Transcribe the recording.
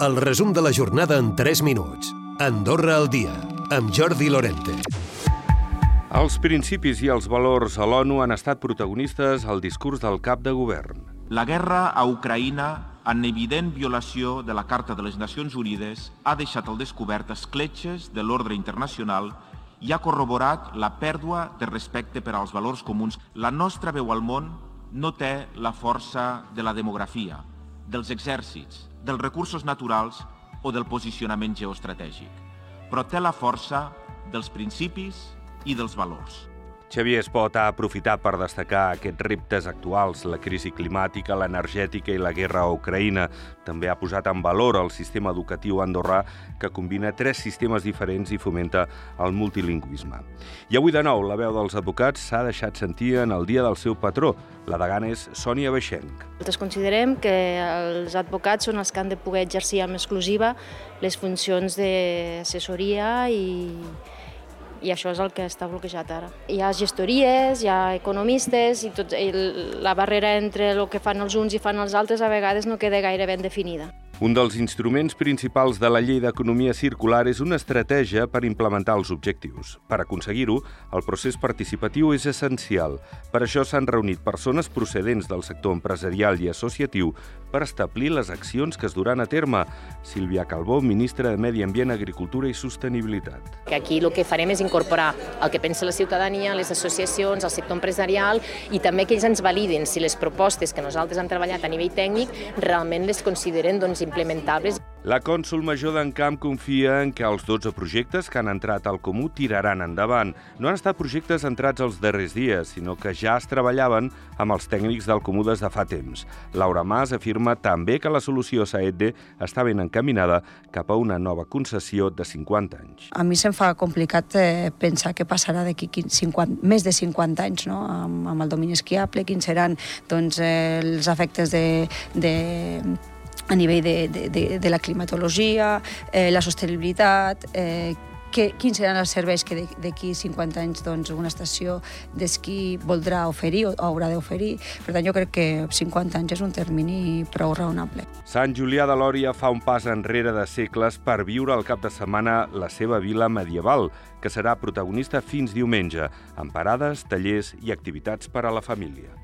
El resum de la jornada en 3 minuts. Andorra al dia, amb Jordi Lorente. Els principis i els valors a l'ONU han estat protagonistes al discurs del cap de govern. La guerra a Ucraïna, en evident violació de la Carta de les Nacions Unides, ha deixat al descobert escletxes de l'ordre internacional i ha corroborat la pèrdua de respecte per als valors comuns. La nostra veu al món no té la força de la demografia, dels exèrcits, dels recursos naturals o del posicionament geoestratègic, però té la força dels principis i dels valors. Xavier Espot ha aprofitat per destacar aquests reptes actuals, la crisi climàtica, l'energètica i la guerra a Ucraïna. També ha posat en valor el sistema educatiu andorrà que combina tres sistemes diferents i fomenta el multilingüisme. I avui de nou la veu dels advocats s'ha deixat sentir en el dia del seu patró. La degana és Sònia Beixenc. Nosaltres considerem que els advocats són els que han de poder exercir amb exclusiva les funcions d'assessoria i i això és el que està bloquejat ara. Hi ha gestories, hi ha economistes i, tot, i la barrera entre el que fan els uns i fan els altres a vegades no queda gaire ben definida. Un dels instruments principals de la llei d'economia circular és una estratègia per implementar els objectius. Per aconseguir-ho, el procés participatiu és essencial. Per això s'han reunit persones procedents del sector empresarial i associatiu per establir les accions que es duran a terme. Sílvia Calbó, ministra de Medi Ambient, Agricultura i Sostenibilitat. Que aquí el que farem és incorporar el que pensa la ciutadania, les associacions, el sector empresarial i també que ells ens validin si les propostes que nosaltres hem treballat a nivell tècnic realment les consideren doncs, implementables. La cònsul major d'Encamp confia en que els 12 projectes que han entrat al comú tiraran endavant. No han estat projectes entrats els darrers dies, sinó que ja es treballaven amb els tècnics del comú des de fa temps. Laura Mas afirma també que la solució Saedde està ben encaminada cap a una nova concessió de 50 anys. A mi se'm fa complicat eh, pensar què passarà d'aquí més de 50 anys no? amb, amb el domini esquiable, quins seran doncs, eh, els efectes de, de a nivell de, de, de, de la climatologia, eh, la sostenibilitat, eh, que, quins seran els serveis que d'aquí 50 anys doncs, una estació d'esquí voldrà oferir o haurà d'oferir. Per tant, jo crec que 50 anys és un termini prou raonable. Sant Julià de Lòria fa un pas enrere de segles per viure al cap de setmana la seva vila medieval, que serà protagonista fins diumenge, amb parades, tallers i activitats per a la família.